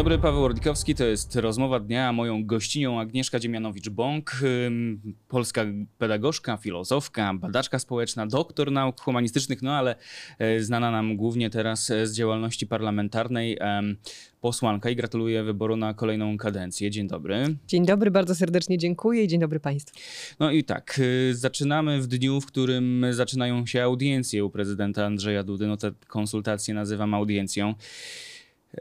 dobry, Paweł Ordikowski, to jest rozmowa dnia, moją gościnią Agnieszka Dziemianowicz-Bąk, polska pedagogzka, filozofka, badaczka społeczna, doktor nauk humanistycznych, no ale e, znana nam głównie teraz e, z działalności parlamentarnej, posłanka i gratuluję wyboru na kolejną kadencję. Dzień dobry. Dzień dobry, bardzo serdecznie dziękuję i dzień dobry Państwu. No i tak, y, zaczynamy w dniu, w którym zaczynają się audiencje u prezydenta Andrzeja Dudy. No te konsultacje nazywam audiencją.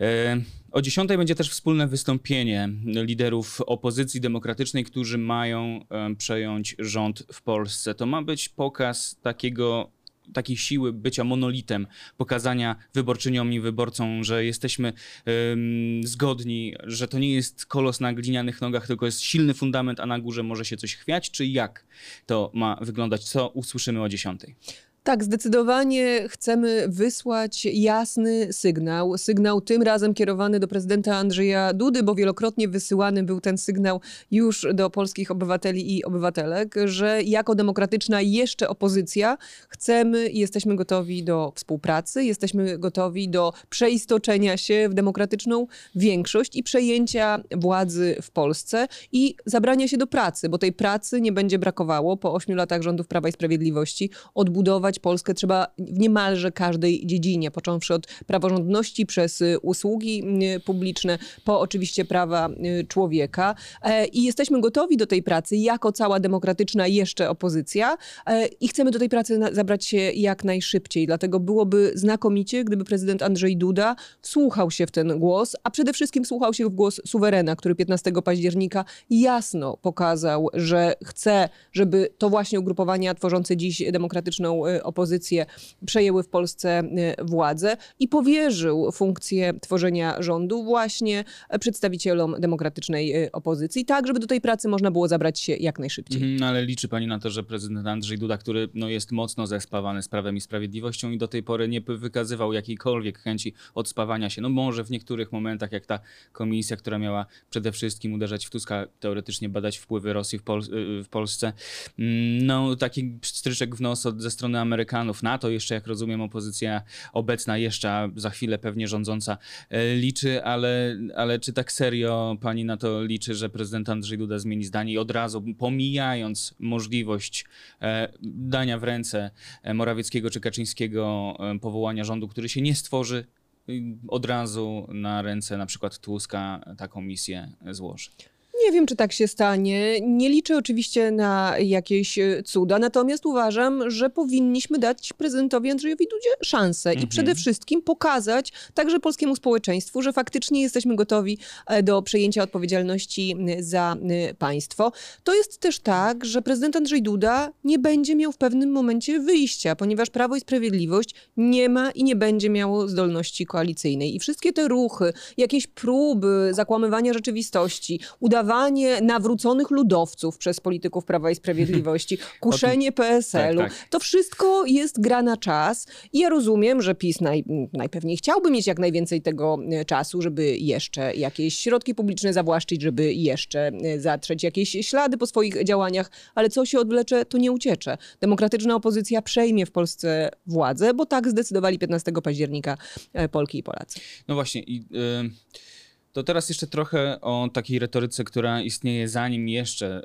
E, O 10 będzie też wspólne wystąpienie liderów opozycji demokratycznej, którzy mają przejąć rząd w Polsce. To ma być pokaz takiego takiej siły bycia monolitem, pokazania wyborczyniom i wyborcom, że jesteśmy ym, zgodni, że to nie jest kolos na glinianych nogach, tylko jest silny fundament, a na górze może się coś chwiać, czy jak to ma wyglądać? Co usłyszymy o 10? Tak, zdecydowanie chcemy wysłać jasny sygnał. Sygnał tym razem kierowany do prezydenta Andrzeja Dudy, bo wielokrotnie wysyłany był ten sygnał już do polskich obywateli i obywatelek, że jako demokratyczna jeszcze opozycja chcemy i jesteśmy gotowi do współpracy, jesteśmy gotowi do przeistoczenia się w demokratyczną większość i przejęcia władzy w Polsce i zabrania się do pracy, bo tej pracy nie będzie brakowało po ośmiu latach rządów Prawa i Sprawiedliwości. Odbudować Polskę trzeba w niemalże każdej dziedzinie, począwszy od praworządności przez y, usługi y, publiczne, po oczywiście prawa y, człowieka. E, I jesteśmy gotowi do tej pracy jako cała demokratyczna jeszcze opozycja e, i chcemy do tej pracy zabrać się jak najszybciej. Dlatego byłoby znakomicie, gdyby prezydent Andrzej Duda wsłuchał się w ten głos, a przede wszystkim wsłuchał się w głos suwerena, który 15 października jasno pokazał, że chce, żeby to właśnie ugrupowania tworzące dziś demokratyczną opozycję przejęły w Polsce y, władzę i powierzył funkcję tworzenia rządu właśnie przedstawicielom demokratycznej y, opozycji, tak żeby do tej pracy można było zabrać się jak najszybciej. Mhm, ale liczy pani na to, że prezydent Andrzej Duda, który no, jest mocno zespawany z Prawem i Sprawiedliwością i do tej pory nie wykazywał jakiejkolwiek chęci odspawania się. No może w niektórych momentach, jak ta komisja, która miała przede wszystkim uderzać w Tuska, teoretycznie badać wpływy Rosji w, Pol- y, w Polsce. Mm, No taki stryczek w nos od, ze strony Amerykanów. Na to jeszcze, jak rozumiem, opozycja obecna jeszcze, za chwilę pewnie rządząca e, liczy, ale, ale czy tak serio pani na to liczy, że prezydent Andrzej Duda zmieni zdanie i od razu, pomijając możliwość e, dania w ręce e, Morawieckiego czy Kaczyńskiego powołania rządu, który się nie stworzy, od razu na ręce na przykład Tuska taką misję złoży? Nie wiem, czy tak się stanie. Nie liczę oczywiście na jakieś e, cuda, natomiast uważam, że powinniśmy dać prezydentowi Andrzejowi Dudzie szansę Mhm. i przede wszystkim pokazać także polskiemu społeczeństwu, że faktycznie jesteśmy gotowi e, do przejęcia odpowiedzialności za państwo. To jest też tak, że prezydent Andrzej Duda nie będzie miał w pewnym momencie wyjścia, ponieważ Prawo i Sprawiedliwość nie ma i nie będzie miało zdolności koalicyjnej. I wszystkie te ruchy, jakieś próby zakłamywania rzeczywistości, nawróconych ludowców przez polityków Prawa i Sprawiedliwości, kuszenie PSL-u, Tak, tak. to wszystko jest gra na czas. I ja rozumiem, że PiS naj, najpewniej chciałby mieć jak najwięcej tego e, czasu, żeby jeszcze jakieś środki publiczne zawłaszczyć, żeby jeszcze e, zatrzeć jakieś ślady po swoich działaniach, ale co się odwlecze, to nie uciecze. Demokratyczna opozycja przejmie w Polsce władzę, bo tak zdecydowali 15 października e, Polki i Polacy. No właśnie i y, to teraz jeszcze trochę o takiej retoryce, która istnieje zanim jeszcze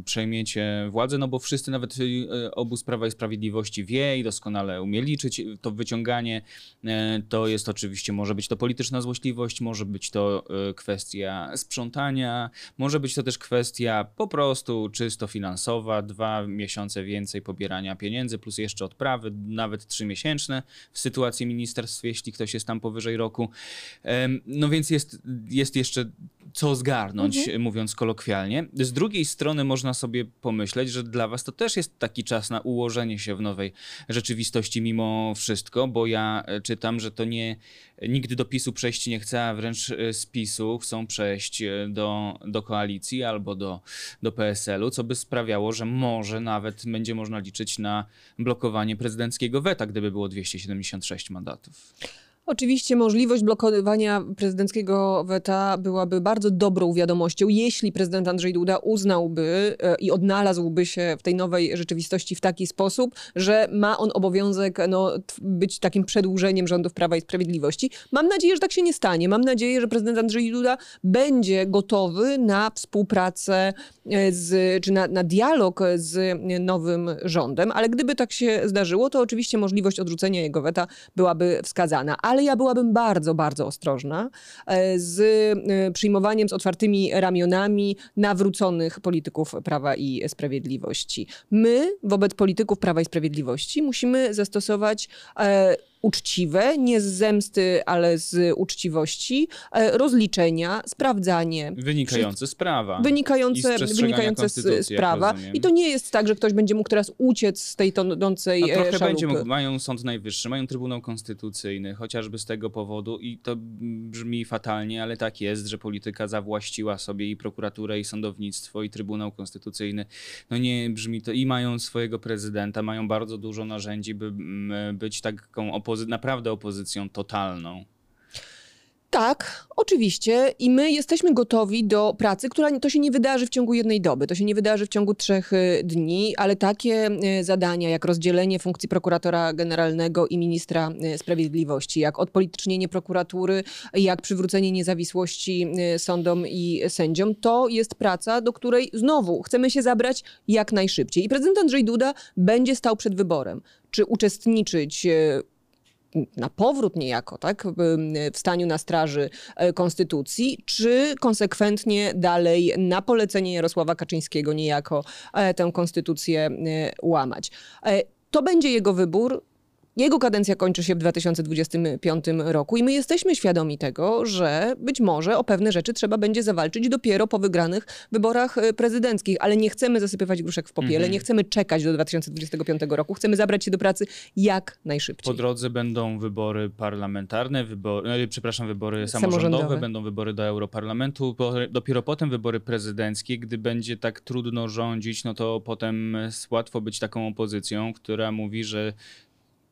y, przejmiecie władzę, no bo wszyscy, nawet y, obóz Prawa i Sprawiedliwości wie i doskonale umie liczyć. To wyciąganie y, to jest oczywiście, może być to polityczna złośliwość, może być to y, kwestia sprzątania, może być to też kwestia po prostu czysto finansowa, dwa miesiące więcej pobierania pieniędzy, plus jeszcze odprawy, nawet trzymiesięczne w sytuacji ministerstw, jeśli ktoś jest tam powyżej roku. No więc jest, jest jeszcze co zgarnąć, mówiąc kolokwialnie. Z drugiej strony można sobie pomyśleć, że dla was to też jest taki czas na ułożenie się w nowej rzeczywistości mimo wszystko, bo ja e, czytam, że to nie nigdy do PiSu przejść nie chce, a wręcz e, z PiSu chcą przejść e, do, do koalicji albo do, do PSL-u, co by sprawiało, że może nawet będzie można liczyć na blokowanie prezydenckiego weta, gdyby było 276 mandatów. Oczywiście możliwość blokowania prezydenckiego weta byłaby bardzo dobrą wiadomością, jeśli prezydent Andrzej Duda uznałby e, i odnalazłby się w tej nowej rzeczywistości w taki sposób, że ma on obowiązek no, być takim przedłużeniem rządów Prawa i Sprawiedliwości. Mam nadzieję, że tak się nie stanie. Mam nadzieję, że prezydent Andrzej Duda będzie gotowy na współpracę e, z, czy na, na dialog z nowym rządem, ale gdyby tak się zdarzyło, to oczywiście możliwość odrzucenia jego weta byłaby wskazana. Ale ja byłabym bardzo, bardzo ostrożna e, z e, przyjmowaniem z otwartymi ramionami nawróconych polityków Prawa i Sprawiedliwości. My wobec polityków Prawa i Sprawiedliwości musimy zastosować uczciwe, nie z zemsty, ale z uczciwości, e, rozliczenia, sprawdzanie. Wynikające z prawa. Wynikające, wynikające z prawa. I to nie jest tak, że ktoś będzie mógł teraz uciec z tej tonącej no, trochę szalupy. będzie mógł. Mają Sąd Najwyższy, mają Trybunał Konstytucyjny, chociażby z tego powodu i to brzmi fatalnie, ale tak jest, że polityka zawłaściła sobie i prokuraturę, i sądownictwo, i Trybunał Konstytucyjny. No nie brzmi to i mają swojego prezydenta, mają bardzo dużo narzędzi, by być taką opozycją opozy naprawdę opozycją totalną. Tak, oczywiście. I my jesteśmy gotowi do pracy, która to się nie wydarzy w ciągu jednej doby, to się nie wydarzy w ciągu trzech y, dni, ale takie y, zadania jak rozdzielenie funkcji prokuratora generalnego i ministra y, sprawiedliwości, jak odpolitycznienie prokuratury, jak przywrócenie niezawisłości sądom i sędziom, to jest praca, do której znowu chcemy się zabrać jak najszybciej. I prezydent Andrzej Duda będzie stał przed wyborem, czy uczestniczyć na powrót niejako, tak, w staniu na straży e, konstytucji, czy konsekwentnie dalej na polecenie Jarosława Kaczyńskiego niejako e, tę konstytucję e, łamać. To będzie jego wybór. Jego kadencja kończy się w 2025 roku i my jesteśmy świadomi tego, że być może o pewne rzeczy trzeba będzie zawalczyć dopiero po wygranych wyborach e, prezydenckich, ale nie chcemy zasypywać gruszek w popiele, mhm. nie chcemy czekać do 2025 roku, chcemy zabrać się do pracy jak najszybciej. Po drodze będą wybory parlamentarne, wybory, e, przepraszam, wybory samorządowe, samorządowe, będą wybory do Europarlamentu, dopiero potem wybory prezydenckie. Gdy będzie tak trudno rządzić, no to potem łatwo być taką opozycją, która mówi, że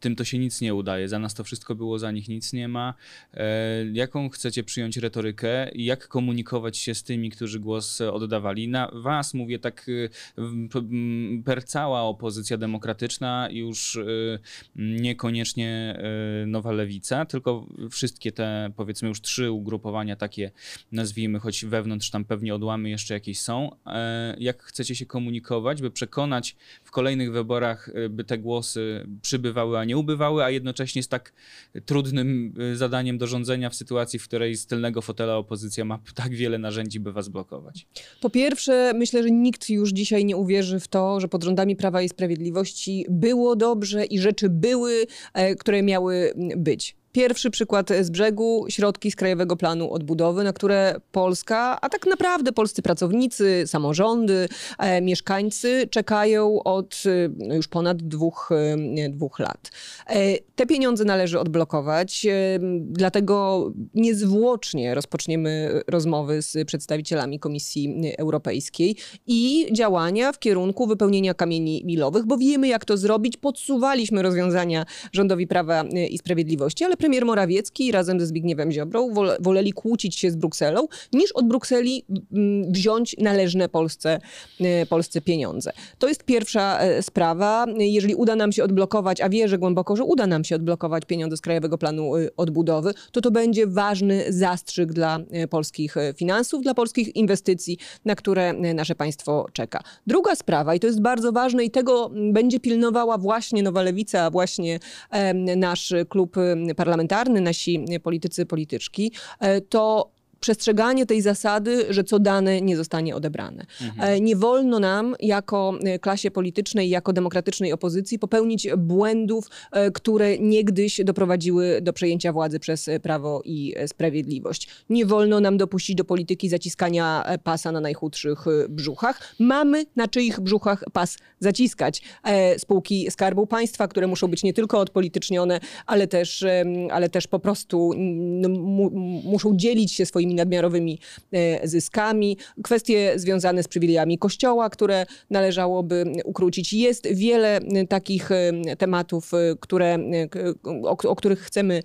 tym to się nic nie udaje. Za nas to wszystko było, za nich nic nie ma. E, jaką chcecie przyjąć retorykę i jak komunikować się z tymi, którzy głos oddawali? Na was mówię tak e, per cała opozycja demokratyczna, już e, niekoniecznie nowa lewica, tylko wszystkie te powiedzmy już trzy ugrupowania takie nazwijmy, choć wewnątrz tam pewnie odłamy jeszcze jakieś są. Jak chcecie się komunikować, by przekonać w kolejnych wyborach, by te głosy przybywały, a nie ubywały, a jednocześnie z tak trudnym y, zadaniem do rządzenia w sytuacji, w której z tylnego fotela opozycja ma tak wiele narzędzi, by was blokować? Po pierwsze, myślę, że nikt już dzisiaj nie uwierzy w to, że pod rządami Prawa i Sprawiedliwości było dobrze i rzeczy były, e, które miały być. Pierwszy przykład z brzegu, środki z Krajowego Planu Odbudowy, na które Polska, a tak naprawdę polscy pracownicy, samorządy, e, mieszkańcy czekają od e, już ponad dwóch, e, dwóch lat. E, te pieniądze należy odblokować, e, dlatego niezwłocznie rozpoczniemy rozmowy z przedstawicielami Komisji Europejskiej i działania w kierunku wypełnienia kamieni milowych, bo wiemy jak to zrobić. Podsuwaliśmy rozwiązania rządowi Prawa i Sprawiedliwości, ale premier Morawiecki razem ze Zbigniewem Ziobrą woleli kłócić się z Brukselą, niż od Brukseli mm, wziąć należne Polsce, e, Polsce pieniądze. To jest pierwsza e, sprawa. Jeżeli uda nam się odblokować, a wierzę głęboko, że uda nam się odblokować pieniądze z Krajowego Planu e, Odbudowy, to to będzie ważny zastrzyk dla polskich finansów, dla polskich inwestycji, na które nasze państwo czeka. Druga sprawa, i to jest bardzo ważne i tego będzie pilnowała właśnie Nowa Lewica, właśnie nasz klub parlamentarny, parlamentarny, nasi politycy, polityczki, e, to przestrzeganie tej zasady, że co dane nie zostanie odebrane. Mhm. E, nie wolno nam jako e, klasie politycznej, jako demokratycznej opozycji popełnić błędów, e, które niegdyś doprowadziły do przejęcia władzy przez Prawo i Sprawiedliwość. Nie wolno nam dopuścić do polityki zaciskania pasa na najchudszych brzuchach. Mamy na czyich brzuchach pas zaciskać. Spółki Skarbu Państwa, które muszą być nie tylko odpolitycznione, ale też, ale też po prostu muszą dzielić się swoimi swoimi nadmiarowymi zyskami, kwestie związane z przywilejami Kościoła, które należałoby ukrócić. Jest wiele takich tematów, które, o, o których chcemy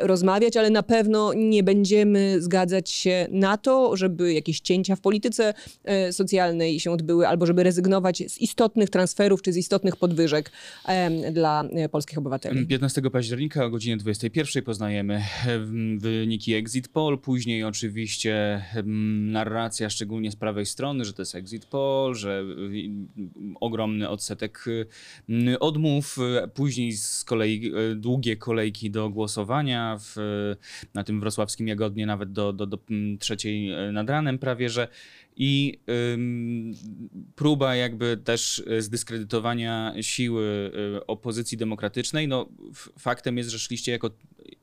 rozmawiać, ale na pewno nie będziemy zgadzać się na to, żeby jakieś cięcia w polityce socjalnej się odbyły, albo żeby rezygnować z istotnych transferów czy z istotnych podwyżek dla polskich obywateli. 15 października o godzinie 21 poznajemy wyniki Exit Poll, później oczywiście narracja szczególnie z prawej strony, że to jest Exit Poll, że ogromny odsetek odmów, później z kolei e, długie kolejki do głosowania w, na tym wrocławskim Jagodnie nawet do, do, do trzeciej e, nad ranem prawie, że i ym, próba jakby też e, zdyskredytowania siły opozycji demokratycznej. No, faktem jest, że szliście jako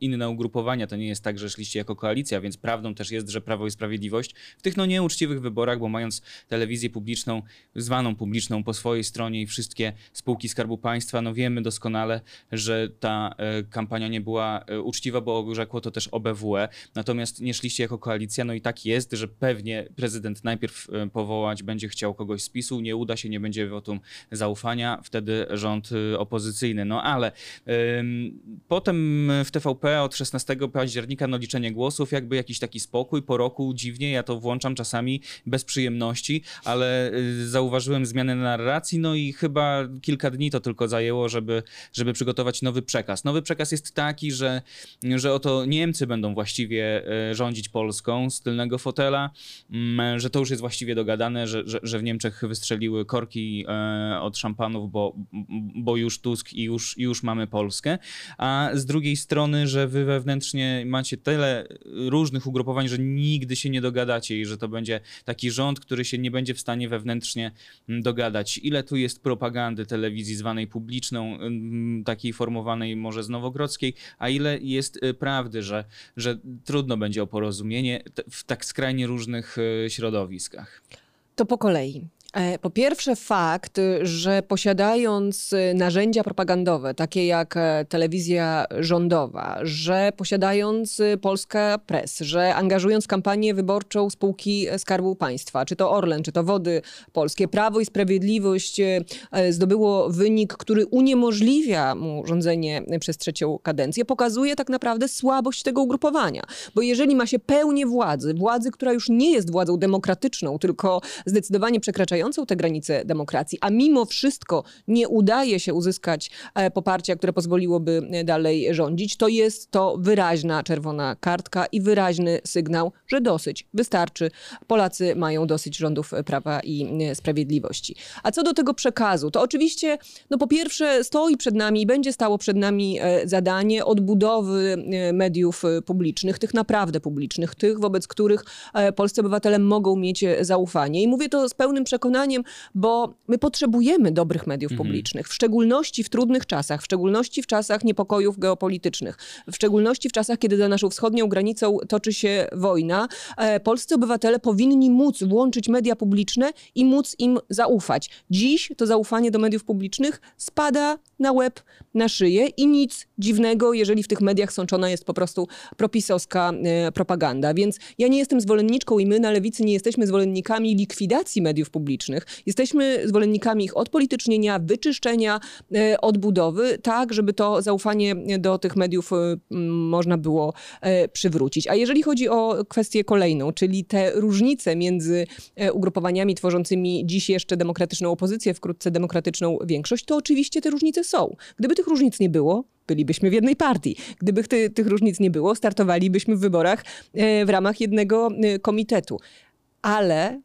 inne ugrupowania, to nie jest tak, że szliście jako koalicja, więc prawdą też jest, że Prawo i Sprawiedliwość w tych no nieuczciwych wyborach, bo mając telewizję publiczną, zwaną publiczną po swojej stronie i wszystkie spółki Skarbu Państwa, no wiemy doskonale, że ta y, kampania nie była y, uczciwa, bo rzekło to też OBWE. Natomiast nie szliście jako koalicja, no i tak jest, że pewnie prezydent najpierw e, powołać będzie chciał kogoś z PiSu, nie uda się, nie będzie wotum zaufania, wtedy rząd e, opozycyjny. No ale ym, potem w TVP od 16 października no liczenie głosów, jakby jakiś taki spokój po roku, dziwnie, ja to włączam czasami bez przyjemności, ale y, zauważyłem zmianę narracji, no i chyba kilka dni to tylko zajęło, żeby, żeby przygotować nowy przekaz. Nowy przekaz jest taki, że, że oto Niemcy będą właściwie rządzić Polską z tylnego fotela, mm, że to już jest właściwie dogadane, że, że, że w Niemczech wystrzeliły korki e, od szampanów, bo, bo już Tusk i już, już mamy Polskę, a z drugiej strony, że wy wewnętrznie macie tyle różnych ugrupowań, że nigdy się nie dogadacie i że to będzie taki rząd, który się nie będzie w stanie wewnętrznie dogadać. Ile tu jest propagandy telewizji zwanej publiczną, takiej formowanej może z Nowogrodzkiej, a ile jest e, prawdy, że, że trudno będzie o porozumienie w tak skrajnie różnych e, środowiskach. To po kolei. E, po pierwsze, fakt, że posiadając e, narzędzia propagandowe, takie jak e, telewizja rządowa, że posiadając Polska Press, że angażując kampanię wyborczą spółki Skarbu Państwa, czy to Orlen, czy to Wody Polskie, Prawo i Sprawiedliwość zdobyło wynik, który uniemożliwia mu rządzenie przez trzecią kadencję, pokazuje tak naprawdę słabość tego ugrupowania. Bo jeżeli ma się pełnię władzy, władzy, która już nie jest władzą demokratyczną, tylko zdecydowanie przekraczającą przekraczającą te granice demokracji, a mimo wszystko nie udaje się uzyskać e, poparcia, które pozwoliłoby e, dalej rządzić, to jest to wyraźna czerwona kartka i wyraźny sygnał, że dosyć, wystarczy. Polacy mają dosyć rządów prawa i e, sprawiedliwości. A co do tego przekazu, to oczywiście, no po pierwsze, stoi przed nami i będzie stało przed nami zadanie odbudowy mediów publicznych, tych naprawdę publicznych, tych, wobec których polscy obywatele mogą mieć zaufanie. I mówię to z pełnym przekonaniem, przekonaniem, bo my potrzebujemy dobrych mediów mhm. publicznych, w szczególności w trudnych czasach, w szczególności w czasach niepokojów geopolitycznych, w szczególności w czasach, kiedy za naszą wschodnią granicą toczy się wojna. E, polscy obywatele powinni móc włączyć media publiczne i móc im zaufać. Dziś to zaufanie do mediów publicznych spada na łeb, na szyję i nic dziwnego, jeżeli w tych mediach sączona jest po prostu propisowska e, propaganda. Więc ja nie jestem zwolenniczką i my na lewicy nie jesteśmy zwolennikami likwidacji mediów publicznych publicznych. Jesteśmy zwolennikami ich odpolitycznienia, wyczyszczenia, e, odbudowy, tak, żeby to zaufanie do tych mediów e, można było e, przywrócić. A jeżeli chodzi o kwestię kolejną, czyli te różnice między ugrupowaniami tworzącymi dziś jeszcze demokratyczną opozycję, wkrótce demokratyczną większość, to oczywiście te różnice są. Gdyby tych różnic nie było, bylibyśmy w jednej partii. Gdyby ty, tych różnic nie było, startowalibyśmy w wyborach w ramach jednego komitetu. Ale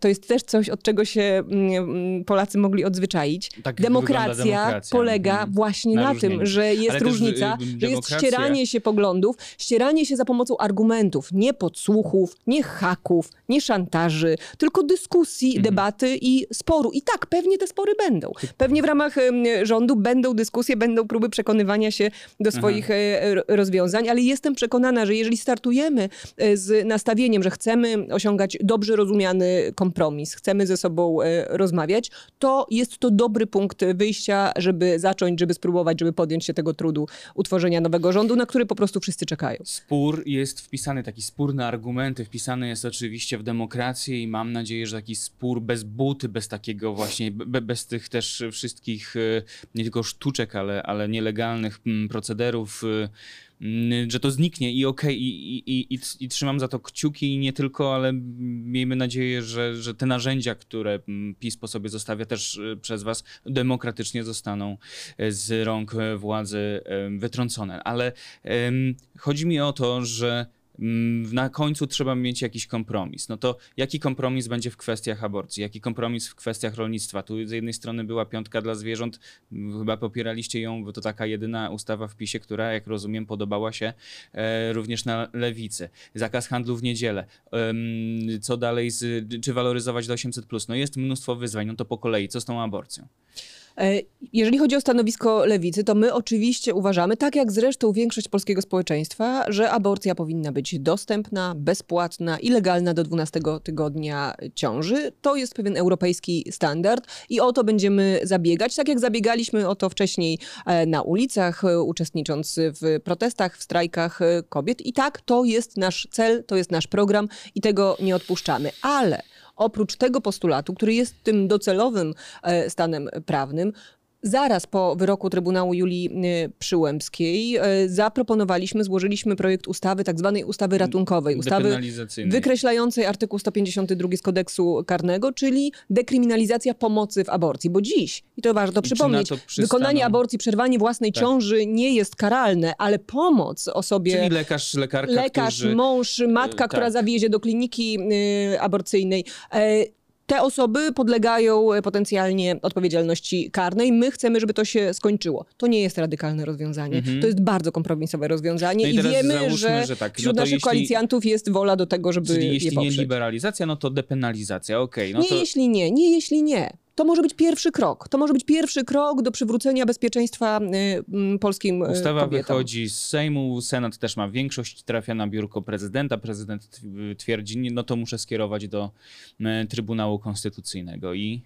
to jest też coś, od czego się mm, mm, Polacy mogli odzwyczaić. Tak demokracja, demokracja, polega mhm. właśnie na, na tym, że jest Ale różnica, też, y, że jest ścieranie się poglądów, ścieranie się za pomocą argumentów, nie podsłuchów, nie haków, nie szantaży, tylko dyskusji, mhm. debaty i sporu. I tak, pewnie te spory będą. Pewnie w ramach rządu będą dyskusje, będą próby przekonywania się do swoich Aha. E, rozwiązań, ale jestem przekonana, że jeżeli startujemy e, z nastawieniem, że chcemy osiągać dobrze rozumiany kompromis, chcemy ze sobą e, rozmawiać, to jest to dobry punkt wyjścia, żeby zacząć, żeby spróbować, żeby podjąć się tego trudu utworzenia nowego rządu, na który po prostu wszyscy czekają. Spór jest wpisany, taki spór na argumenty wpisany jest oczywiście w demokrację i mam nadzieję, że taki spór bez buty, bez takiego właśnie, be, bez tych też wszystkich e, nie tylko sztuczek, ale, ale nielegalnych mm, procederów, e, że to zniknie i okej, okay, i, i, i, i, trzymam za to kciuki i nie tylko, ale miejmy nadzieję, że, że te narzędzia, które mm, PiS po sobie zostawia też e, przez was, demokratycznie zostaną z rąk władzy wytrącone. Ale chodzi mi o to, że Mm, na końcu trzeba mieć jakiś kompromis. No to jaki kompromis będzie w kwestiach aborcji? Jaki kompromis w kwestiach rolnictwa? Tu z jednej strony była piątka dla zwierząt, chyba popieraliście ją, bo to taka jedyna ustawa w PiSie, która, jak rozumiem, podobała się e, również na lewicy. Zakaz handlu w niedzielę. E, co dalej, z, czy waloryzować do 800+. No jest mnóstwo wyzwań, no to po kolei. Co z tą aborcją? E, jeżeli chodzi o stanowisko lewicy, to my oczywiście uważamy, tak jak zresztą większość polskiego społeczeństwa, że aborcja powinna być dostępna, bezpłatna i legalna do 12 tygodnia ciąży. To jest pewien europejski standard i o to będziemy zabiegać, tak jak zabiegaliśmy o to wcześniej e, na ulicach, e, uczestnicząc w protestach, w strajkach kobiet. I tak, to jest nasz cel, to jest nasz program i tego nie odpuszczamy. Ale oprócz tego postulatu, który jest tym docelowym e, stanem prawnym, Zaraz po wyroku Trybunału Julii y, Przyłębskiej y, zaproponowaliśmy, złożyliśmy projekt ustawy, tak zwanej ustawy ratunkowej, ustawy wykreślającej artykuł 152 z kodeksu karnego, czyli dekryminalizacja pomocy w aborcji. Bo dziś, i to warto przypomnieć, wykonanie aborcji, przerwanie własnej tak. ciąży nie jest karalne, ale pomoc osobie... Czyli lekarz, lekarka, Lekarz, którzy... mąż, matka, tak. która zawiezie do kliniki y, aborcyjnej te osoby podlegają e, potencjalnie odpowiedzialności karnej. My chcemy, żeby to się skończyło. To nie jest radykalne rozwiązanie. -hmm. To jest bardzo kompromisowe rozwiązanie no i, i wiemy, załóżmy, że, że tak. wśród no naszych jeśli, koalicjantów jest wola do tego, żeby czyli je jeśli poprzeć. nie liberalizacja, no to depenalizacja, okej. Okay, no nie to... jeśli nie, nie jeśli nie to może być pierwszy krok. To może być pierwszy krok do przywrócenia bezpieczeństwa y, polskim y, Ustawa kobietom. wychodzi z Sejmu, Senat też ma większość, trafia na biurko prezydenta. Prezydent twierdzi, no to muszę skierować do y, Trybunału Konstytucyjnego i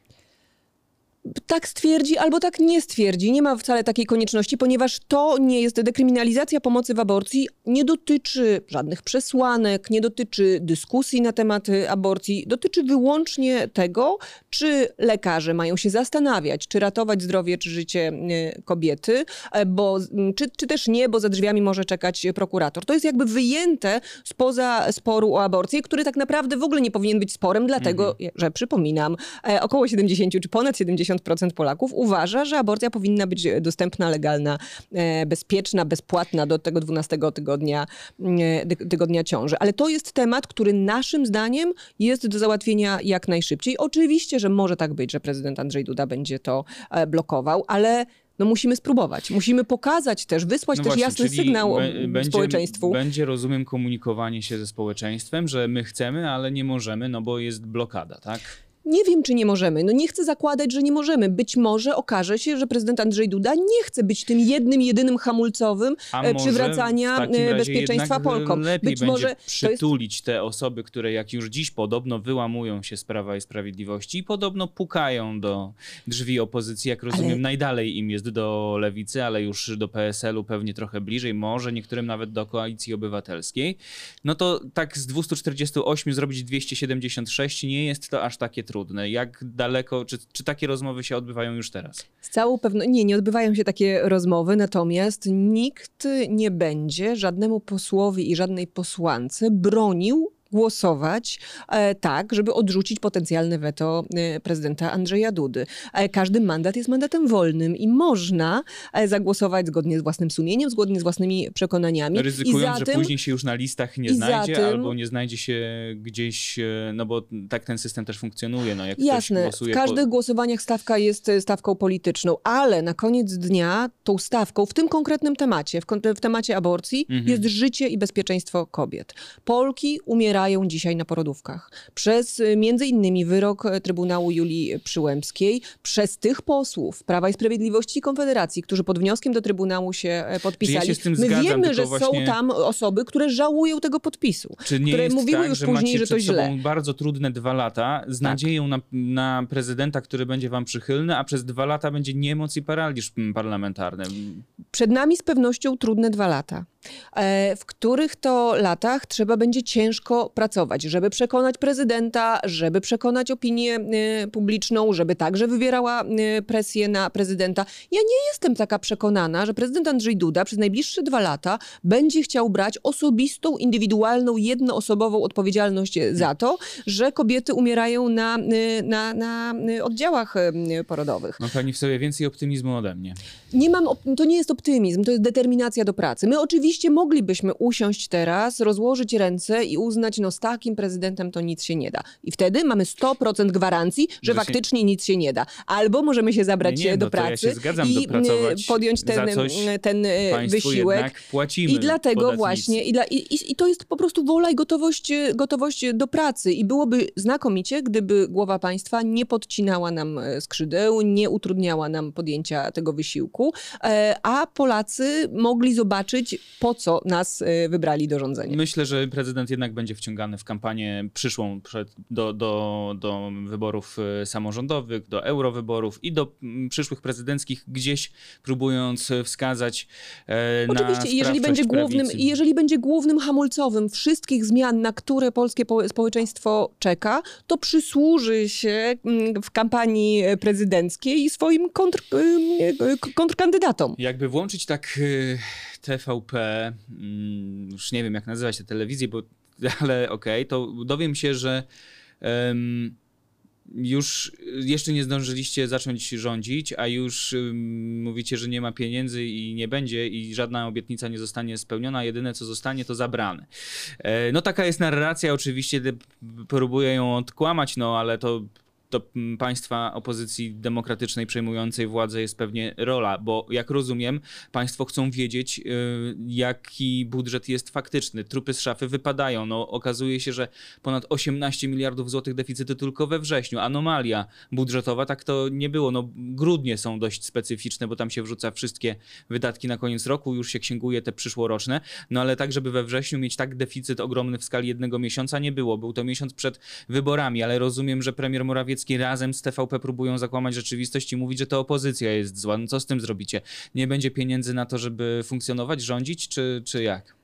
tak stwierdzi albo tak nie stwierdzi. Nie ma wcale takiej konieczności, ponieważ to nie jest dekryminalizacja pomocy w aborcji, nie dotyczy żadnych przesłanek, nie dotyczy dyskusji na temat aborcji, dotyczy wyłącznie tego, czy lekarze mają się zastanawiać, czy ratować zdrowie, czy życie e, kobiety, e, bo, czy, czy też nie, bo za drzwiami może czekać prokurator. To jest jakby wyjęte spoza sporu o aborcję, który tak naprawdę w ogóle nie powinien być sporem, dlatego, mhm. że przypominam, e, około 70 czy ponad 70 50% Polaków uważa, że aborcja powinna być dostępna, legalna, e, bezpieczna, bezpłatna do tego 12 tygodnia, e, tygodnia ciąży. Ale to jest temat, który naszym zdaniem jest do załatwienia jak najszybciej. Oczywiście, że może tak być, że prezydent Andrzej Duda będzie to e, blokował, ale no musimy spróbować. Musimy pokazać też, wysłać no też właśnie, jasny sygnał będzie, społeczeństwu. Będzie, rozumiem, komunikowanie się ze społeczeństwem, że my chcemy, ale nie możemy, no bo jest blokada, tak? Nie wiem, czy nie możemy. No nie chcę zakładać, że nie możemy. Być może okaże się, że prezydent Andrzej Duda nie chce być tym jednym, jedynym hamulcowym A e, przywracania e, bezpieczeństwa Polkom. Lepiej być może przytulić jest... te osoby, które jak już dziś podobno wyłamują się z Prawa i Sprawiedliwości i podobno pukają do drzwi opozycji, jak rozumiem, ale... najdalej im jest do lewicy, ale już do PSL-u pewnie trochę bliżej, może niektórym nawet do Koalicji Obywatelskiej. No to tak z 248 zrobić 276 nie jest to aż takie trudne trudne? Jak daleko, czy, czy takie rozmowy się odbywają już teraz? Z całą pewnością, nie, nie odbywają się takie rozmowy, natomiast nikt nie będzie żadnemu posłowi i żadnej posłance bronił głosować e, tak, żeby odrzucić potencjalne weto e, prezydenta Andrzeja Dudy. E, każdy mandat jest mandatem wolnym i można zagłosować zgodnie z własnym sumieniem, zgodnie z własnymi przekonaniami. Ryzykując, że później się już na listach nie znajdzie tym, albo nie znajdzie się gdzieś, no bo tak ten system też funkcjonuje. No, jak jasne, w każdych po... głosowaniach stawka jest stawką polityczną, ale na koniec dnia tą stawką w tym konkretnym temacie, w, w temacie aborcji mhm. jest życie i bezpieczeństwo kobiet. Polki umierają umierają dzisiaj na porodówkach. Przez y, między innymi wyrok e, Trybunału Julii Przyłębskiej, przez tych posłów Prawa i Sprawiedliwości i Konfederacji, którzy pod wnioskiem do Trybunału się e, podpisali. się z tym My zgadzam, wiemy, że właśnie- są tam osoby, które żałują tego podpisu. Czy nie które jest mówiły tak, już że później, że to przed źle. bardzo trudne dwa lata z nadzieją na, na prezydenta, który będzie wam przychylny, a przez dwa lata będzie niemoc i paraliż parlamentarny. Przed nami z pewnością trudne dwa lata, e, w których to latach trzeba będzie ciężko pracować, żeby przekonać prezydenta, żeby przekonać opinię e, publiczną, żeby także wywierała e, presję na prezydenta. Ja nie jestem taka przekonana, że prezydent Andrzej Duda przez najbliższe dwa lata będzie chciał brać osobistą, indywidualną, jednoosobową odpowiedzialność za to, że kobiety umierają na, e, na, na e, oddziałach e, porodowych. Ma pani w sobie więcej optymizmu ode mnie. Nie mam, to nie jest optymizm, to jest determinacja do pracy. My oczywiście moglibyśmy usiąść teraz, rozłożyć ręce i uznać, no z takim prezydentem to nic się nie da. I wtedy mamy 100% gwarancji, że Że się- faktycznie nic się nie da. Albo możemy się zabrać Nie, nie, do no to ja pracy się zgadzam i y, podjąć ten, y, ten Państwu wysiłek. I dlatego właśnie, i, dla, i, i, to jest po prostu wola i gotowość, e, gotowość do pracy. I byłoby znakomicie, gdyby głowa państwa nie podcinała nam e, skrzydeł, nie utrudniała nam podjęcia tego wysiłku, e, a Polacy mogli zobaczyć, po co nas e, wybrali do rządzenia. Myślę, że prezydent jednak będzie wciągany w kampanię przyszłą przed, do, do, do wyborów e, samorządowych, do eurowyborów i do mm, przyszłych prezydenckich, gdzieś próbując wskazać e, na Oczywiście, jeżeli będzie, głównym, prawicy. i jeżeli będzie głównym hamulcowym wszystkich zmian, na które polskie po- społeczeństwo czeka, to przysłuży się mm, w kampanii prezydenckiej swoim kontr, y, kontrkandydatom. Jakby włączyć tak y, TVP, mm, już nie wiem jak nazywać tę telewizję, bo, ale okej, to dowiem się, że em, już jeszcze nie zdążyliście zacząć rządzić, a już ym, mówicie, że nie ma pieniędzy i nie będzie i żadna obietnica nie zostanie spełniona, jedyne co zostanie to zabrane. E, no taka jest narracja, oczywiście próbuję ją odkłamać, no ale to to mm, państwa opozycji demokratycznej przejmującej władzę jest pewnie rola, bo jak rozumiem, państwo chcą wiedzieć, y, jaki budżet jest faktyczny. Trupy z szafy wypadają. No, okazuje się, że ponad 18 miliardów złotych deficytu tylko we wrześniu. Anomalia budżetowa, tak to nie było. No, grudnie są dość specyficzne, bo tam się wrzuca wszystkie wydatki na koniec roku, już się księguje te przyszłoroczne, no ale tak, żeby we wrześniu mieć tak deficyt ogromny w skali jednego miesiąca nie było. Był to miesiąc przed wyborami, ale rozumiem, że premier Morawiecki razem z TVP próbują zakłamać rzeczywistość i mówić, że to opozycja jest zła. No co z tym zrobicie? Nie będzie pieniędzy na to, żeby funkcjonować, rządzić, czy, czy jak?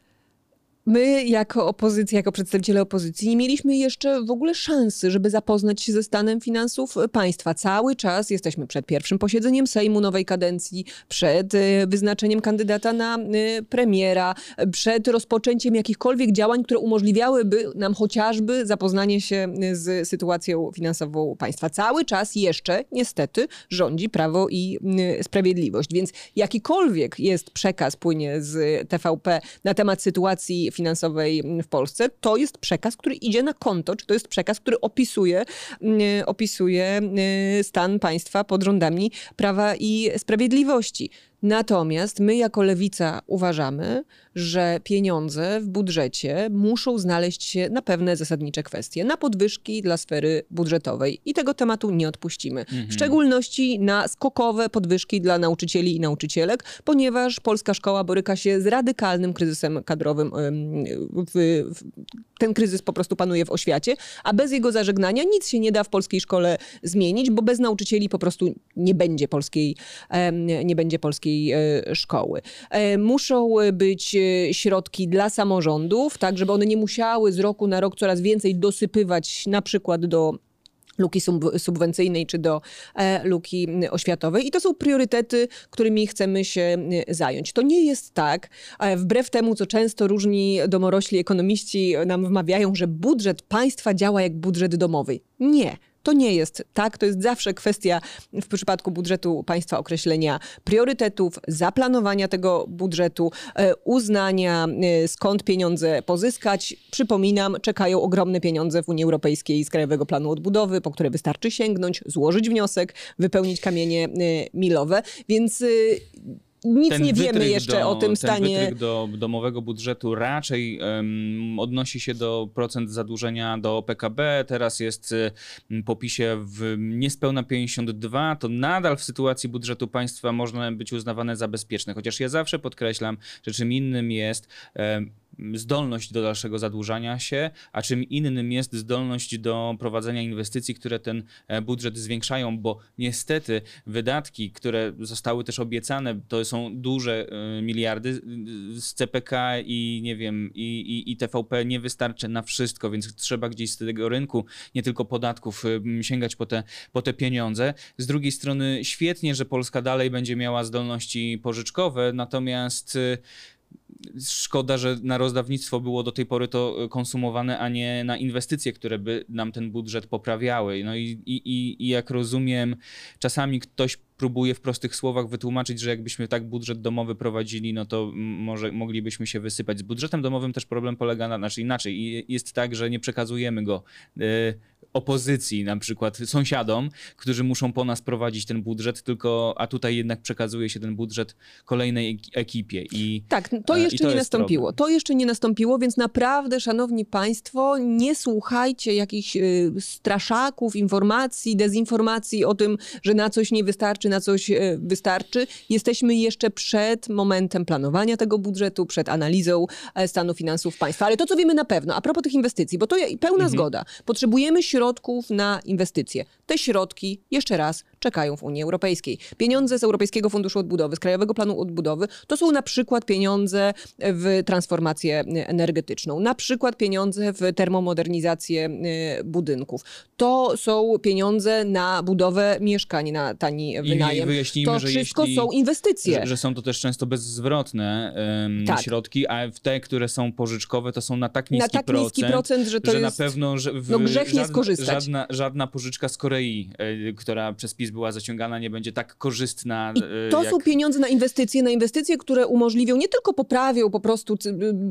My, jako opozycja, jako przedstawiciele opozycji, nie mieliśmy jeszcze w ogóle szansy, żeby zapoznać się ze stanem finansów państwa. Cały czas jesteśmy przed pierwszym posiedzeniem Sejmu nowej kadencji, przed e, wyznaczeniem kandydata na e, premiera, przed rozpoczęciem jakichkolwiek działań, które umożliwiałyby nam chociażby zapoznanie się e, z sytuacją finansową państwa. Cały czas jeszcze, niestety, rządzi Prawo i Sprawiedliwość. Więc jakikolwiek jest przekaz, płynie z TVP na temat sytuacji finansowej w Polsce, to jest przekaz, który idzie na konto, czy to jest przekaz, który opisuje, mm, opisuje mm, stan państwa pod rządami Prawa i Sprawiedliwości. Natomiast my jako lewica uważamy, że pieniądze w budżecie muszą znaleźć się na pewne zasadnicze kwestie, na podwyżki dla sfery budżetowej i tego tematu nie odpuścimy. W szczególności na skokowe podwyżki dla nauczycieli i nauczycielek, ponieważ polska szkoła boryka się z radykalnym kryzysem kadrowym. ten kryzys po prostu panuje w oświacie, a bez jego zażegnania nic się nie da w polskiej szkole zmienić, bo bez nauczycieli po prostu nie będzie polskiej, nie będzie polskiej e, szkoły. E, Muszą być e, środki dla samorządów, tak żeby one nie musiały z roku na rok coraz więcej dosypywać na przykład do luki sub- subwencyjnej czy do luki oświatowej. I to są priorytety, którymi chcemy się zająć. To nie jest tak, wbrew temu, co często różni domorośli ekonomiści nam wmawiają, że budżet państwa działa jak budżet domowy. Nie. To nie jest tak, to jest zawsze kwestia w przypadku budżetu państwa określenia priorytetów, zaplanowania tego budżetu, e, uznania e, skąd pieniądze pozyskać. Przypominam, czekają ogromne pieniądze w Unii Europejskiej z Krajowego Planu Odbudowy, po które wystarczy sięgnąć, złożyć wniosek, wypełnić kamienie e, milowe, więc nic ten nie wiemy jeszcze do, o tym ten stanie. wytryk do domowego budżetu raczej em, odnosi się do procent zadłużenia do PKB. Teraz jest em, po PiSie w niespełna 52. To nadal w sytuacji budżetu państwa można być uznawane za bezpieczne. Chociaż ja zawsze podkreślam, że czym innym jest em, zdolność do dalszego zadłużania się, a czym innym jest zdolność do prowadzenia inwestycji, które ten e, budżet zwiększają, bo niestety wydatki, które zostały też obiecane, to są duże e, miliardy z CPK i nie wiem, i, i, i TVP nie wystarczy na wszystko, więc trzeba gdzieś z tego rynku, nie tylko podatków, y, sięgać po te, po te pieniądze. Z drugiej strony świetnie, że Polska dalej będzie miała zdolności pożyczkowe, natomiast Szkoda, że na rozdawnictwo było do tej pory to konsumowane, a nie na inwestycje, które by nam ten budżet poprawiały. No i, i, i- jak rozumiem, czasami ktoś próbuje w prostych słowach wytłumaczyć, że jakbyśmy tak budżet domowy prowadzili, no to może moglibyśmy się wysypać. Z budżetem domowym też problem polega na, znaczy inaczej. I- Jest tak, że nie przekazujemy go e, opozycji, na przykład sąsiadom, którzy muszą po nas prowadzić ten budżet, tylko a tutaj jednak przekazuje się ten budżet kolejnej ek- ekipie. I Tak, to E, jeszcze to nie nastąpiło. problem. To jeszcze nie nastąpiło, więc naprawdę, szanowni państwo, nie słuchajcie jakichś y, straszaków, informacji, dezinformacji o tym, że na coś nie wystarczy, na coś y, wystarczy. Jesteśmy jeszcze przed momentem planowania tego budżetu, przed analizą e, stanu finansów państwa. Ale to, co wiemy na pewno, a propos tych inwestycji, bo to pełna zgoda. Potrzebujemy środków na inwestycje. Te środki, jeszcze raz, czekają w Unii Europejskiej. Pieniądze z Europejskiego Funduszu Odbudowy, z Krajowego Planu Odbudowy, to są na przykład pieniądze w transformację energetyczną, na przykład pieniądze w termomodernizację e, budynków. To są pieniądze na budowę mieszkań, na tani wynajem. wyjaśnijmy, to że wszystko jeśli- są inwestycje. Że, że są to też często bezzwrotne em, Tak. środki, a te, które są pożyczkowe, to są na tak niski na tak procent, niski procent, że to że jest... na pewno że w, no grzech nie żadna, skorzystać. Żadna, żadna pożyczka z Korei, e, która przez PiS była zaciągana, nie będzie tak korzystna. I e, to jak... są pieniądze na inwestycje, na inwestycje, które umożliwią, nie tylko poprawią po prostu,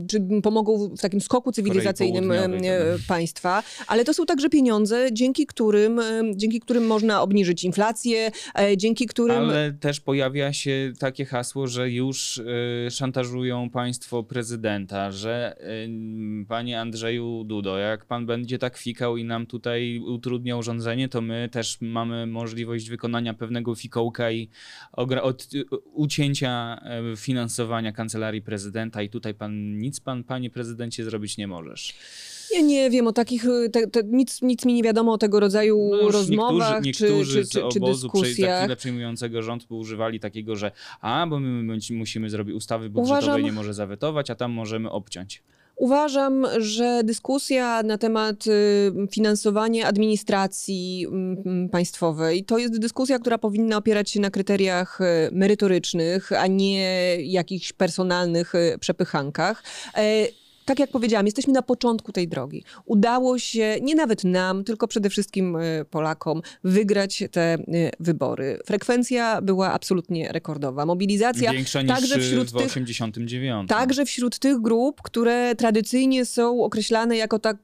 czy pomogą w takim skoku cywilizacyjnym e, państwa, ale to są także pieniądze, dzięki którym, dzięki którym można obniżyć inflację, e, dzięki którym... Ale też pojawia się takie hasło, że już y, szantażują państwo prezydenta, że y, panie Andrzeju Dudo, jak pan będzie tak fikał i nam tutaj utrudniał rządzenie, to my też mamy możliwość wykonania pewnego fikołka i od, ucięcia y, finansowania kancelarii prezydenta i tutaj pan nic pan, panie prezydencie, zrobić nie możesz. Ja nie wiem o takich, e, te, te, nic, nic mi nie wiadomo o tego rodzaju No rozmowach niektórzy, niektórzy czy, czy, czy, z czy za dyskusjach. chwilę przejmującego rząd używali takiego, że a, bo my musimy zrobić ustawy budżetowej, Uważam- nie może zawetować, a tam możemy obciąć. Uważam, że dyskusja na temat y, finansowania administracji mm, państwowej to jest dyskusja, która powinna opierać się na kryteriach y, merytorycznych, a nie jakichś personalnych y, przepychankach. Tak jak powiedziałam, jesteśmy na początku tej drogi. Udało się nie nawet nam, tylko przede wszystkim y, Polakom wygrać te y, wybory. Frekwencja była absolutnie rekordowa. Mobilizacja Większa niż także wśród w tych 89. Także wśród tych grup, które tradycyjnie są określane jako tak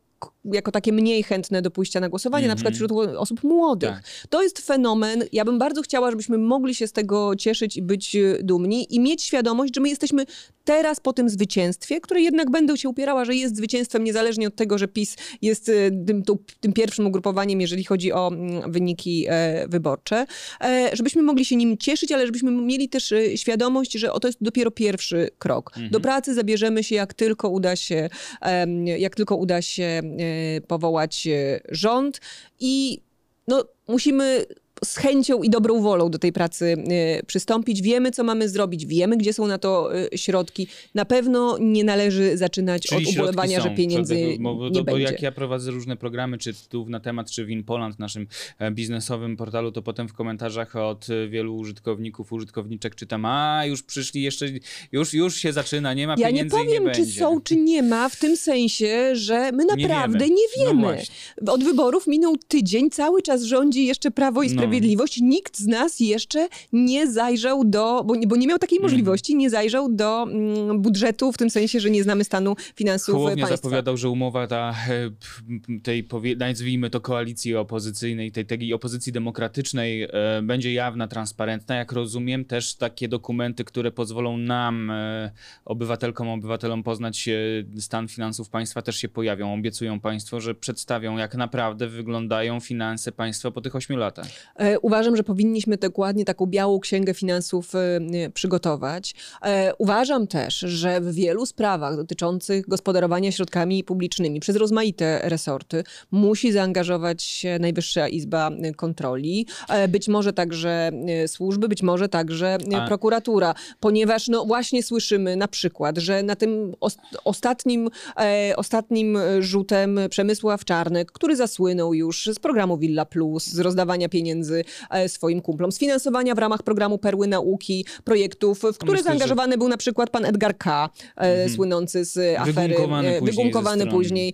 jako takie mniej chętne do pójścia na głosowanie, na przykład wśród osób młodych. Tak. To jest fenomen. Ja bym bardzo chciała, żebyśmy mogli się z tego cieszyć i być e, dumni i mieć świadomość, że my jesteśmy teraz po tym zwycięstwie, które jednak będę się upierała, że jest zwycięstwem niezależnie od tego, że PiS jest e, tym, tym pierwszym ugrupowaniem, jeżeli chodzi o mm, wyniki e, wyborcze, żebyśmy mogli się nim cieszyć, ale żebyśmy mieli też świadomość, że to jest dopiero pierwszy krok. Do pracy zabierzemy się, jak tylko uda się, jak tylko uda się powołać e, rząd i no, musimy z chęcią i dobrą wolą do tej pracy e, przystąpić. Wiemy, co mamy zrobić, wiemy, gdzie są na to e, środki. Na pewno nie należy zaczynać Czyli od ubolewania, są, że pieniędzy bo, bo, nie bo będzie. jak ja prowadzę różne programy, czy tytułów na temat, czy Winpoland, naszym e, biznesowym portalu, to potem w komentarzach od e, wielu użytkowników, użytkowniczek czytam, a już przyszli jeszcze, już, już się zaczyna, nie ma Ja nie pieniędzy i powiem, nie czy będzie. są, czy nie ma, w tym sensie, że my naprawdę wiemy. nie No wiemy. właśnie. Od wyborów minął tydzień, cały czas rządzi jeszcze Prawo i No Sprawiedliwość, nikt z nas jeszcze nie zajrzał do, bo, nie- bo nie miał takiej Mhm. możliwości, nie zajrzał do mm, budżetu w tym sensie, że nie znamy stanu finansów Hołownia państwa. zapowiadał, że umowa ta, e, tej, nazwijmy to koalicji opozycyjnej, tej, tej opozycji demokratycznej, e, będzie jawna, transparentna. Jak rozumiem, też takie dokumenty, które pozwolą nam, e, obywatelkom, obywatelom poznać e, stan finansów państwa też się pojawią. Obiecują państwo, że przedstawią, jak naprawdę wyglądają finanse państwa po tych ośmiu latach. E, Uważam, że powinniśmy dokładnie taką białą księgę finansów e, przygotować. E, Uważam też, że w wielu sprawach dotyczących gospodarowania środkami publicznymi przez rozmaite resorty musi zaangażować się Najwyższa Izba Kontroli, być może także służby, być może także A- prokuratura, ponieważ no właśnie słyszymy na przykład, że na tym os- ostatnim, ostatnim rzutem Przemysław Czarnek, który zasłynął już z programu Villa Plus, z rozdawania pieniędzy e, swoim kumplom, z finansowania w ramach programu Perły Nauki projektów, w które myślę, że- zaangażowany był na przykład pan Edgar K., e, słynący z afery, Wygunkowany e, później strony, później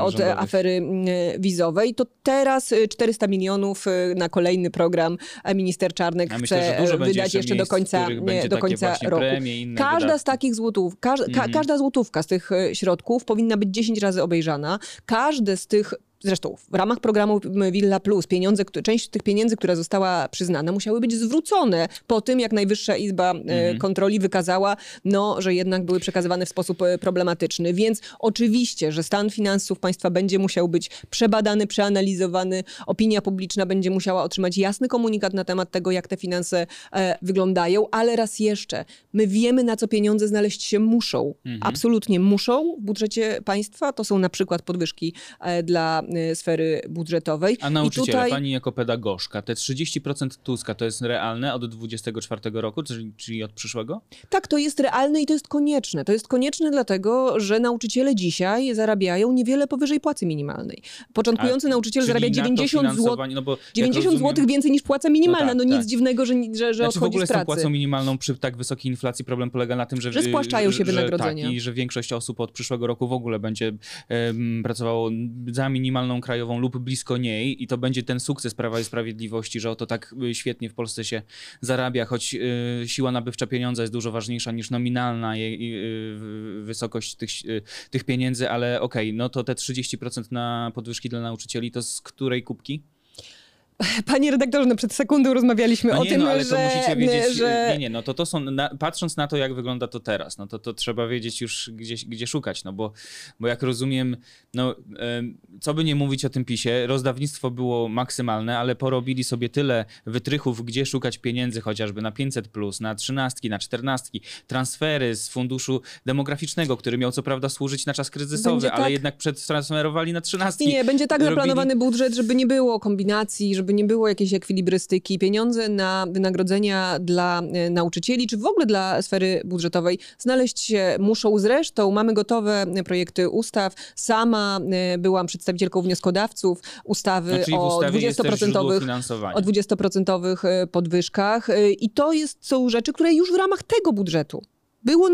od rządowych. afery mm, wizowej, to teraz e, 400 milionów na kolejny program minister Czarnek Ja chce myślę, wydać jeszcze do miejsc, w końca, nie, do końca roku. premie Każda wydatki. z takich złotów, każ, ka, Mhm. każda złotówka z tych środków powinna być 10 razy obejrzana. Każde z tych Zresztą w ramach programu Villa Plus pieniądze, część tych pieniędzy, która została przyznana, musiały być zwrócone po tym, jak Najwyższa Izba e, Mhm. Kontroli wykazała, no, że jednak były przekazywane w sposób e, problematyczny. Więc oczywiście, że stan finansów państwa będzie musiał być przebadany, przeanalizowany. Opinia publiczna będzie musiała otrzymać jasny komunikat na temat tego, jak te finanse e, wyglądają, ale raz jeszcze, my wiemy, na co pieniądze znaleźć się muszą. Mhm. Absolutnie muszą w budżecie państwa. To są na przykład podwyżki e, dla sfery budżetowej. A nauczyciele, tutaj... pani jako pedagogzka, te 30% Tuska to jest realne od 24 roku, czyli, od przyszłego? Tak, to jest realne i to jest konieczne. To jest konieczne dlatego, że nauczyciele dzisiaj zarabiają niewiele powyżej płacy minimalnej. Początkujący A, nauczyciel zarabia na to 90 zł. No bo jak 90 rozumiem- zł więcej niż płaca minimalna. No, No tak, nic tak. dziwnego, że, że, że Znaczy w odchodzi ogóle z z tą płacą minimalną przy tak wysokiej inflacji problem polega na tym, że... Że spłaszczają się że- wynagrodzenia. Tak, i że większość osób od przyszłego roku w ogóle będzie em, pracowało za minimalną krajową lub blisko niej i to będzie ten sukces Prawa i Sprawiedliwości, że oto tak y, świetnie w Polsce się zarabia, choć y, siła nabywcza pieniądza jest dużo ważniejsza niż nominalna jej, y, wysokość tych, tych pieniędzy, ale okej, no to te 30% na podwyżki dla nauczycieli to z której kubki? Panie redaktorze, no przed sekundą rozmawialiśmy No o nie, tym, no ale że, to musicie wiedzieć, że nie, nie, no to to są, na, patrząc na to, jak wygląda to teraz, no to, to trzeba wiedzieć już, gdzie, gdzie szukać, no bo, bo jak rozumiem, no co by nie mówić o tym PiSie, rozdawnictwo było maksymalne, ale porobili sobie tyle wytrychów, gdzie szukać pieniędzy, chociażby na 500+, plus, na trzynastki, na czternastki, transfery z funduszu demograficznego, który miał co prawda służyć na czas kryzysowy, Będzie ale tak. jednak przetransferowali na trzynastki. Nie, nie, będzie tak zaplanowany budżet, żeby nie było kombinacji, żeby nie było jakiejś ekwilibrystyki. Pieniądze na wynagrodzenia dla e, nauczycieli, czy w ogóle dla sfery budżetowej znaleźć się muszą. Zresztą mamy gotowe e, projekty ustaw. Sama e, byłam przedstawicielką wnioskodawców ustawy No, o ustawie jest też źródło 20% finansowania. o 20% e, podwyżkach. I to jest, są rzeczy, które już w ramach tego budżetu było,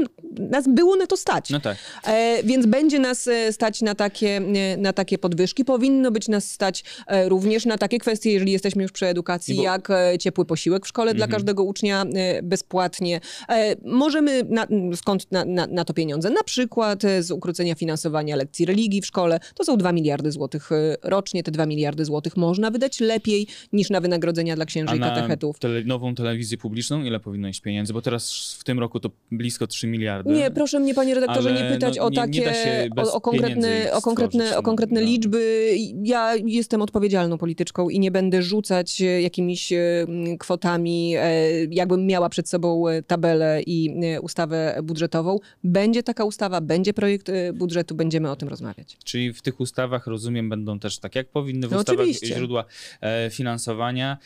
nas było na to stać. No tak. E, więc będzie nas e, stać na takie, e, na takie podwyżki. Powinno być nas stać e, również na takie kwestie, jeżeli jesteśmy już przy edukacji, bo- jak ciepły posiłek w szkole dla Mhm. każdego ucznia bezpłatnie. E, możemy, na, skąd na, na, na to pieniądze? Na przykład z ukrócenia finansowania lekcji religii w szkole. To są 2 miliardy złotych rocznie. Te 2 miliardy złotych można wydać lepiej niż na wynagrodzenia dla księży A i katechetów. tele, nową telewizję publiczną ile powinno iść pieniędzy? Bo teraz w tym roku to blisko 3 miliardy. Nie, proszę mnie, panie redaktorze, nie pytać no, o nie- nie takie, się bez o, o konkretne, o konkretne, o konkretne no. liczby. Ja jestem odpowiedzialną polityczką i nie będę rzucać e, jakimiś e, m, kwotami, e, jakbym miała przed sobą tabelę i ustawę budżetową. Będzie taka ustawa, będzie projekt budżetu, będziemy o tym rozmawiać. Czyli w tych ustawach, rozumiem, będą też tak jak powinny w No ustawach oczywiście. źródła finansowania.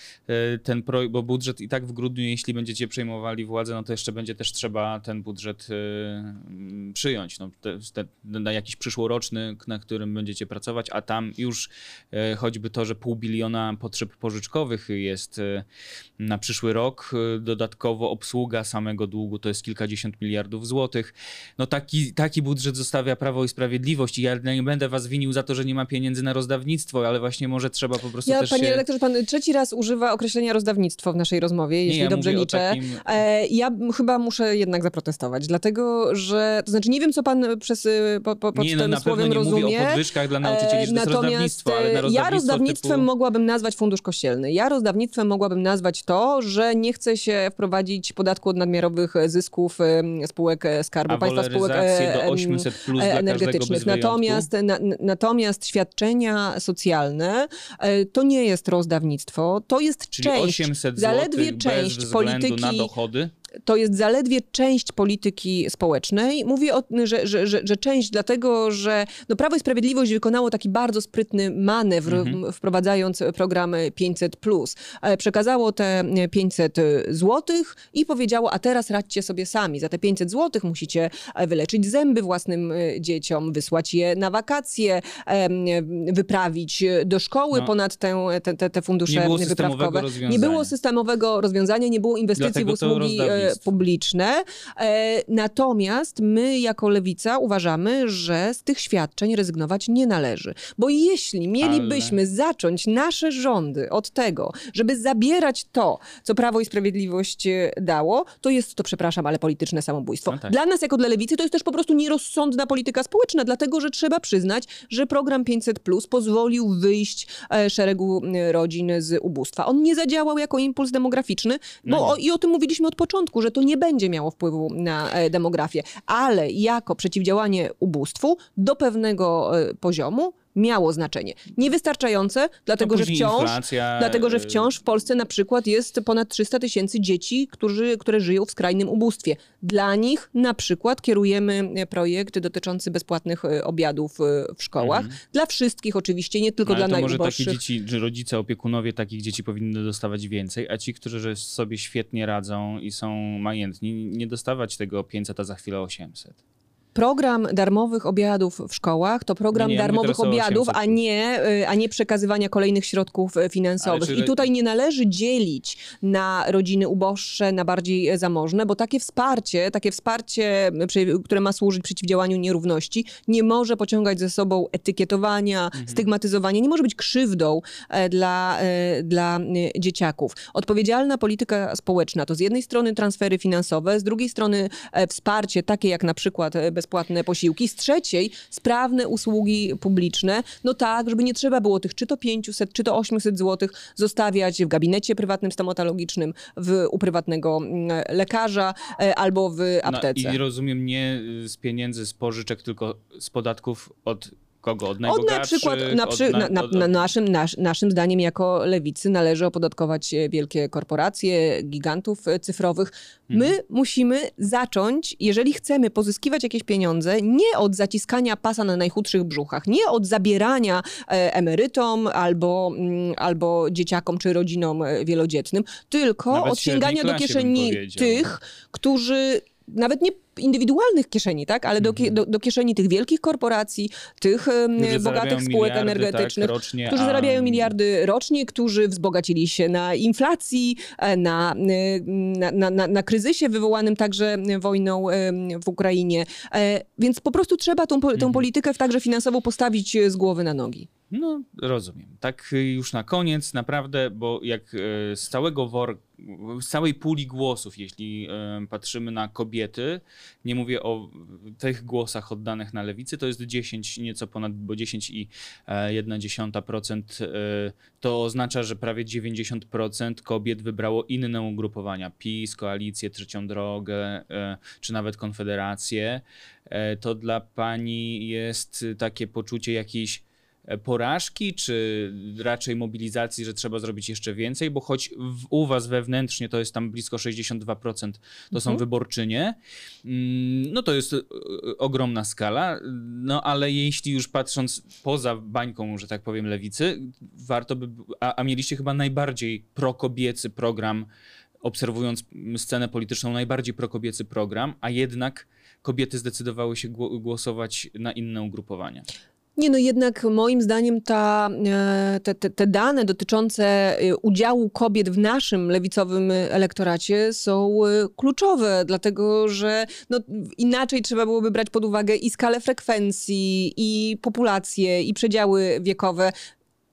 Ten projekt, bo budżet i tak w grudniu, jeśli będziecie przejmowali władzę, no to jeszcze będzie też trzeba ten ten budżet y, przyjąć. No, te, te, na jakiś przyszłoroczny, na którym będziecie pracować, a tam już y, choćby to, że pół biliona potrzeb pożyczkowych jest y, na przyszły rok, dodatkowo obsługa samego długu to jest kilkadziesiąt miliardów złotych. No taki, taki budżet zostawia Prawo i Sprawiedliwość i ja nie będę was winił za to, że nie ma pieniędzy na rozdawnictwo, ale właśnie może trzeba po prostu ja, też Panie się... redaktorze, pan trzeci raz używa określenia rozdawnictwo w naszej rozmowie, jeśli ja dobrze liczę. takim- E, ja chyba muszę jednak zaprotestować, dlatego że, to znaczy nie wiem, co pan przez, y, po, po, pod nie, no, tym na pewno słowem nie rozumie. mówię o podwyżkach dla nauczycieli, że Natomiast rozdawnictwo, ale na e, rozdawnictwo ja rozdawnictwem typu... mogłabym nazwać fundusz kościelny. Ja rozdawnictwem mogłabym nazwać to, że nie chce się wprowadzić podatku od nadmiarowych zysków em, spółek Skarbu A Państwa, spółek do em, 800 plus energetycznych. Natomiast, na, natomiast świadczenia socjalne to nie jest rozdawnictwo, to jest Czyli część, 800 zaledwie część polityki na dochody? To jest zaledwie część polityki społecznej. Mówię, o, że, że, że, że część dlatego, że no Prawo i Sprawiedliwość wykonało taki bardzo sprytny manewr, Mhm. wprowadzając program 500+. E, Przekazało te 500 złotych i powiedziało, a teraz radźcie sobie sami. Za te 500 złotych musicie e, wyleczyć zęby własnym e, dzieciom, wysłać je na wakacje, wyprawić do szkoły No. ponad tę, te, te, te fundusze Nie wyprawkowe. Nie było systemowego rozwiązania, nie było inwestycji Dlatego w usługi e. publiczne. E, Natomiast my jako lewica uważamy, że z tych świadczeń rezygnować nie należy. Bo jeśli mielibyśmy zacząć nasze rządy od tego, żeby zabierać to, co Prawo i Sprawiedliwość e, dało, to jest to, przepraszam, ale polityczne samobójstwo. No tak. Dla nas jako dla lewicy to jest też po prostu nierozsądna polityka społeczna, dlatego że trzeba przyznać, że program 500 Plus pozwolił wyjść e, szeregu rodzin z ubóstwa. On nie zadziałał jako impuls demograficzny, bo No o, i o tym mówiliśmy od początku, że to nie będzie miało wpływu na e, demografię, ale jako przeciwdziałanie ubóstwu do pewnego e, poziomu miało znaczenie. Niewystarczające, dlatego, no że później wciąż inflacja, Dlatego, że e, wciąż w Polsce na przykład jest ponad 300 tysięcy dzieci, którzy, które żyją w skrajnym ubóstwie. Dla nich na przykład kierujemy e, projekt dotyczący bezpłatnych e, obiadów e, w szkołach. Dla wszystkich oczywiście, nie tylko Mhm. Ale dla to może takie najuboższych. dzieci, że rodzice, opiekunowie takich dzieci powinny dostawać więcej, a ci, którzy sobie świetnie radzą i są majętni, nie dostawać tego 500, a za chwilę 800. Program darmowych obiadów w szkołach to program Nie, nie, ja mówię darmowych teraz o obiadów, 800+. a nie, y, a nie przekazywania kolejnych środków y, finansowych. Ale czy- I tutaj nie należy dzielić na rodziny uboższe, na bardziej e, zamożne, bo takie wsparcie, takie wsparcie, y, przy- które ma służyć przeciwdziałaniu nierówności, nie może pociągać ze sobą etykietowania, Mhm. stygmatyzowania, nie może być krzywdą e, dla, e, dla e, dzieciaków. Odpowiedzialna polityka społeczna to z jednej strony transfery finansowe, z drugiej strony e, wsparcie takie jak na przykład e, bezpłatne posiłki, z trzeciej sprawne usługi publiczne, no tak, żeby nie trzeba było tych czy to 500, czy to 800 złotych zostawiać w gabinecie prywatnym stomatologicznym, w, u prywatnego mm, lekarza e, albo w aptece. No, I rozumiem nie y, z pieniędzy, z pożyczek, tylko z podatków od kogo? Od Od najbogatszych? na przykład, na, od przy, na, na, od- na naszym, nasz, naszym zdaniem jako lewicy należy opodatkować e, wielkie korporacje, gigantów e, cyfrowych. My Mhm. musimy zacząć, jeżeli chcemy pozyskiwać jakieś pieniądze, nie od zaciskania pasa na najchudszych brzuchach, nie od zabierania e, emerytom albo, mm, albo dzieciakom czy rodzinom wielodzietnym, tylko Nawet od sięgania do kieszeni tych, którzy nawet nie indywidualnych kieszeni, tak, ale do, kie- do, do kieszeni tych wielkich korporacji, tych Mhm. Którzy bogatych spółek miliardy, energetycznych, tak, rocznie, którzy a- zarabiają miliardy rocznie, którzy wzbogacili się na inflacji, e, na, e, na, na, na, na kryzysie wywołanym także wojną w Ukrainie. E, Więc po prostu trzeba tą, po- Mhm. tą politykę także finansową postawić z głowy na nogi. No, rozumiem. Tak y, już na koniec, naprawdę, bo jak y, z całego wor, z całej puli głosów, jeśli y, patrzymy na kobiety, nie mówię o tych głosach oddanych na lewicy, to jest 10, nieco ponad, bo 10 i e, 1,1%. To oznacza, że prawie 90% kobiet wybrało inne ugrupowania, PiS, Koalicję, Trzecią Drogę, czy nawet Konfederację. E, To dla pani jest takie poczucie jakiejś e, porażki, czy raczej mobilizacji, że trzeba zrobić jeszcze więcej, bo choć w, u was wewnętrznie to jest tam blisko 62%, to są Mhm. wyborczynie, mm, no to jest e, e, ogromna skala, no ale jeśli już patrząc poza bańką, że tak powiem, lewicy, warto by, a, a mieliście chyba najbardziej prokobiecy program obserwując scenę polityczną, najbardziej prokobiecy program, a jednak kobiety zdecydowały się gło- głosować na inne ugrupowania. Nie, no jednak moim zdaniem ta, e, te, te, te dane dotyczące e, udziału kobiet w naszym lewicowym elektoracie są e, kluczowe, dlatego że no, inaczej trzeba byłoby brać pod uwagę i skalę frekwencji, i populację, i przedziały wiekowe.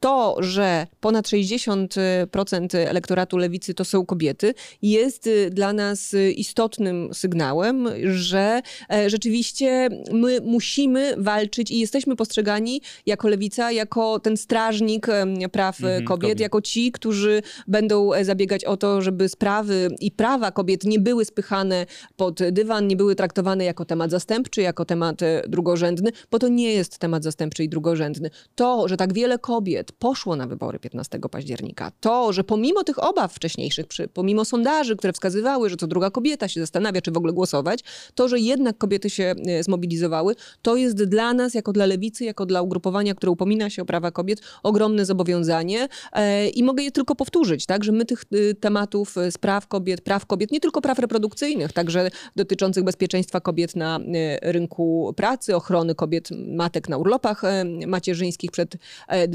To, że ponad 60% elektoratu lewicy to są kobiety, jest y, dla nas y, istotnym sygnałem, że e, rzeczywiście my musimy walczyć i jesteśmy postrzegani jako lewica, jako ten strażnik praw e, Mhm, kobiet, kobiet. jako ci, którzy będą e, zabiegać o to, żeby sprawy i prawa kobiet nie były spychane pod dywan, nie były traktowane jako temat zastępczy, jako temat drugorzędny, bo to nie jest temat zastępczy i drugorzędny. To, że tak wiele kobiet poszło na wybory 15 października, to, że pomimo tych obaw wcześniejszych, pomimo sondaży, które wskazywały, że co druga kobieta się zastanawia, czy w ogóle głosować, to, że jednak kobiety się e, zmobilizowały, to jest dla nas, jako dla lewicy, jako dla ugrupowania, które upomina się o prawa kobiet, ogromne zobowiązanie. E, I mogę je tylko powtórzyć, tak, że my tych y, tematów spraw kobiet, praw kobiet, nie tylko praw reprodukcyjnych, także dotyczących bezpieczeństwa kobiet na rynku pracy, ochrony kobiet, matek na urlopach e, macierzyńskich przed e,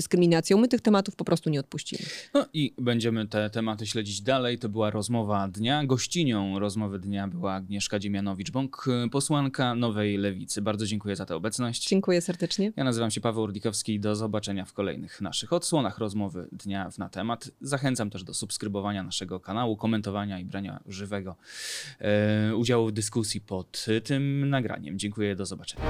my tych tematów po prostu nie odpuścimy. No i będziemy te tematy śledzić dalej. To była rozmowa dnia. Gościnią rozmowy dnia była Agnieszka Dziemianowicz-Bąk, posłanka Nowej Lewicy. Bardzo dziękuję za tę obecność. Dziękuję serdecznie. Ja nazywam się Paweł Urdikowski. Do zobaczenia w kolejnych naszych odsłonach rozmowy dnia w na temat. Zachęcam też do subskrybowania naszego kanału, komentowania i brania żywego e, udziału w dyskusji pod tym nagraniem. Dziękuję, do zobaczenia.